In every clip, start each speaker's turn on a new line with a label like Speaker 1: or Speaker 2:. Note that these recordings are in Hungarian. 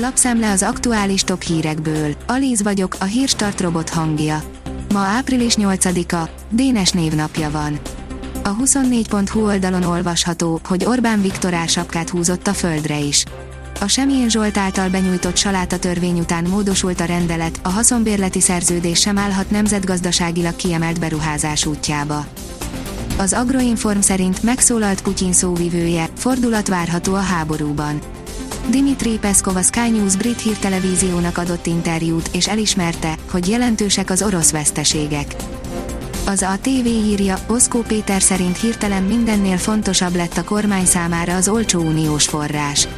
Speaker 1: Lapszemle az aktuális top hírekből. Alíz vagyok, a hírstart robot hangja. Ma április 8-a, Dénes névnapja van. A 24.hu oldalon olvasható, hogy Orbán Viktor ársapkát húzott a földre is. A Semjén Zsolt által benyújtott saláta törvény után módosult a rendelet, a haszonbérleti szerződés sem állhat nemzetgazdaságilag kiemelt beruházás útjába. Az Agroinform szerint megszólalt Putyin szóvivője, fordulat várható a háborúban. Dimitri Peszkov a Sky News brit hírtelevíziónak adott interjút, és elismerte, hogy jelentősek az orosz veszteségek. Az a TV írja, Oszkó Péter szerint hirtelen mindennél fontosabb lett a kormány számára az olcsó uniós forrás.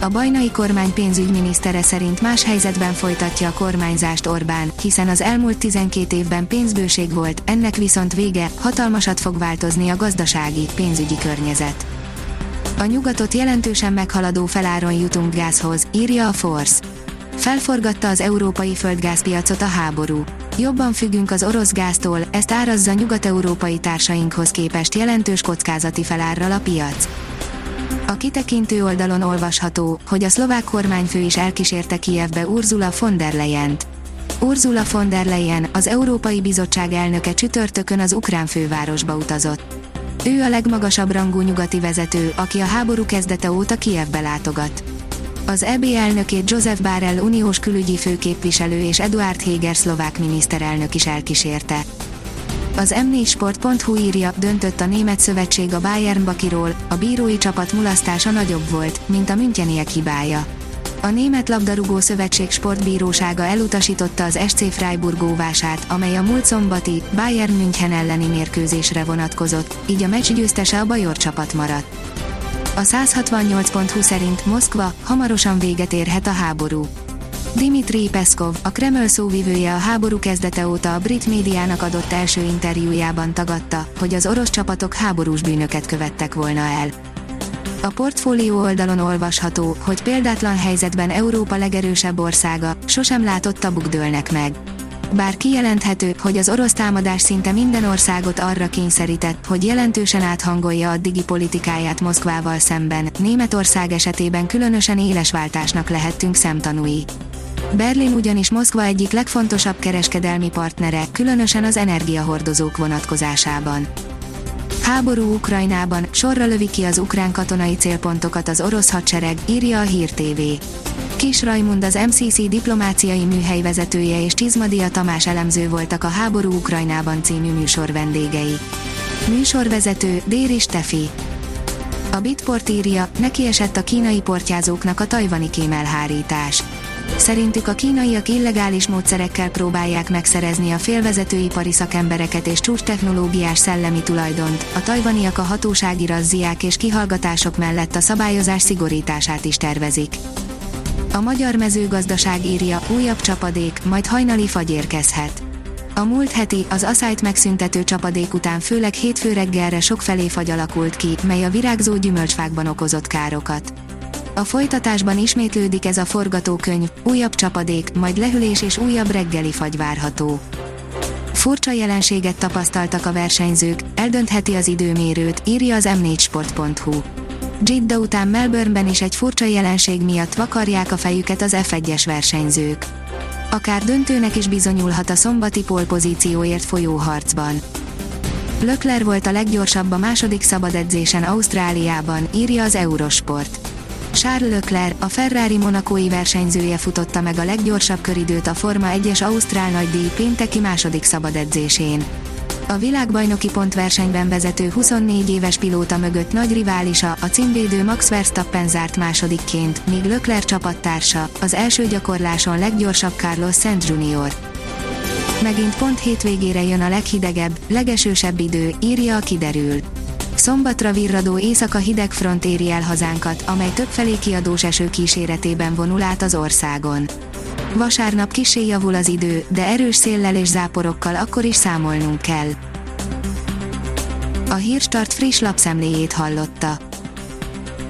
Speaker 1: A bajnai kormány pénzügyminisztere szerint más helyzetben folytatja a kormányzást Orbán, hiszen az elmúlt 12 évben pénzbőség volt, ennek viszont vége, hatalmasat fog változni a gazdasági, pénzügyi környezet. A nyugatot jelentősen meghaladó feláron jutunk gázhoz, írja a Force. Felforgatta az európai földgázpiacot a háború. Jobban függünk az orosz gáztól, ezt árazza nyugat-európai társainkhoz képest jelentős kockázati felárral a piac. A kitekintő oldalon olvasható, hogy a szlovák kormányfő is elkísérte Kijevbe Ursula von der Leyen-t. Ursula von der Leyen, az Európai Bizottság elnöke csütörtökön az ukrán fővárosba utazott. Ő a legmagasabb rangú nyugati vezető, aki a háború kezdete óta Kijevbe látogat. Az EB elnökét Joseph Barrel uniós külügyi főképviselő és Eduard Heger szlovák miniszterelnök is elkísérte. Az m4sport.hu írja, döntött a német szövetség a Bayern Bakiról, a bírói csapat mulasztása nagyobb volt, mint a Müncheniek hibája. A Német Labdarúgó Szövetség sportbírósága elutasította az SC Freiburg óvását, amely a múlt szombati Bayern München elleni mérkőzésre vonatkozott, így a meccs győztese a Bajor csapat maradt. A 168.20 szerint Moszkva hamarosan véget érhet a háború. Dimitri Peszkov, a Kreml szóvivője a háború kezdete óta a brit médiának adott első interjújában tagadta, hogy az orosz csapatok háborús bűnöket követtek volna el. A portfólió oldalon olvasható, hogy példátlan helyzetben Európa legerősebb országa, sosem látott tabuk dőlnek meg. Bár kijelenthető, hogy az orosz támadás szinte minden országot arra kényszerített, hogy jelentősen áthangolja addigi politikáját Moszkvával szemben, Németország esetében különösen éles váltásnak lehettünk szemtanúi. Berlin ugyanis Moszkva egyik legfontosabb kereskedelmi partnere, különösen az energiahordozók vonatkozásában. Háború Ukrajnában, sorra lövi ki az ukrán katonai célpontokat az orosz hadsereg, írja a Hír TV. Kis Rajmund az MCC diplomáciai műhely vezetője és Csizmadia Tamás elemző voltak a Háború Ukrajnában című műsor vendégei. Műsorvezető Déri Stefi. A Bitport írja, neki esett a kínai portyázóknak a tajvani kémelhárítás. Szerintük a kínaiak illegális módszerekkel próbálják megszerezni a félvezetőipari szakembereket és csúcs technológiás szellemi tulajdont, a tajvaniak a hatósági razziák és kihallgatások mellett a szabályozás szigorítását is tervezik. A magyar mezőgazdaság írja, újabb csapadék, majd hajnali fagy érkezhet. A múlt heti, az aszályt megszüntető csapadék után főleg hétfő reggelre sokfelé fagy alakult ki, mely a virágzó gyümölcsfákban okozott károkat. A folytatásban ismétlődik ez a forgatókönyv, újabb csapadék, majd lehűlés és újabb reggeli fagy várható. Furcsa jelenséget tapasztaltak a versenyzők, eldöntheti az időmérőt, írja az m4sport.hu. Jidda után Melbourneben is egy furcsa jelenség miatt vakarják a fejüket az F1-es versenyzők. Akár döntőnek is bizonyulhat a szombati polpozícióért folyó harcban. Lökler volt a leggyorsabb a második szabad edzésen Ausztráliában, írja az Eurosport. Charles Leclerc, a Ferrari monakói versenyzője futotta meg a leggyorsabb köridőt a Forma 1-es Ausztrál nagydíj pénteki második szabad edzésén. A világbajnoki pontversenyben vezető 24 éves pilóta mögött nagy riválisa, a címvédő Max Verstappen zárt másodikként, míg Leclerc csapattársa, az első gyakorláson leggyorsabb Carlos Sainz Jr. Megint pont hétvégére jön a leghidegebb, legesősebb idő, írja a kiderül. Szombatra virradó éjszaka hideg front éri el hazánkat, amely többfelé kiadós eső kíséretében vonul át az országon. Vasárnap kisé javul az idő, de erős széllel és záporokkal akkor is számolnunk kell. A Hírstart friss lapszemléjét hallotta.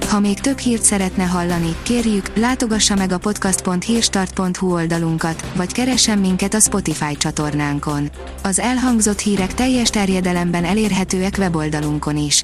Speaker 1: Ha még több hírt szeretne hallani, kérjük, látogassa meg a podcast.hírstart.hu oldalunkat, vagy keressen minket a Spotify csatornánkon. Az elhangzott hírek teljes terjedelemben elérhetőek weboldalunkon is.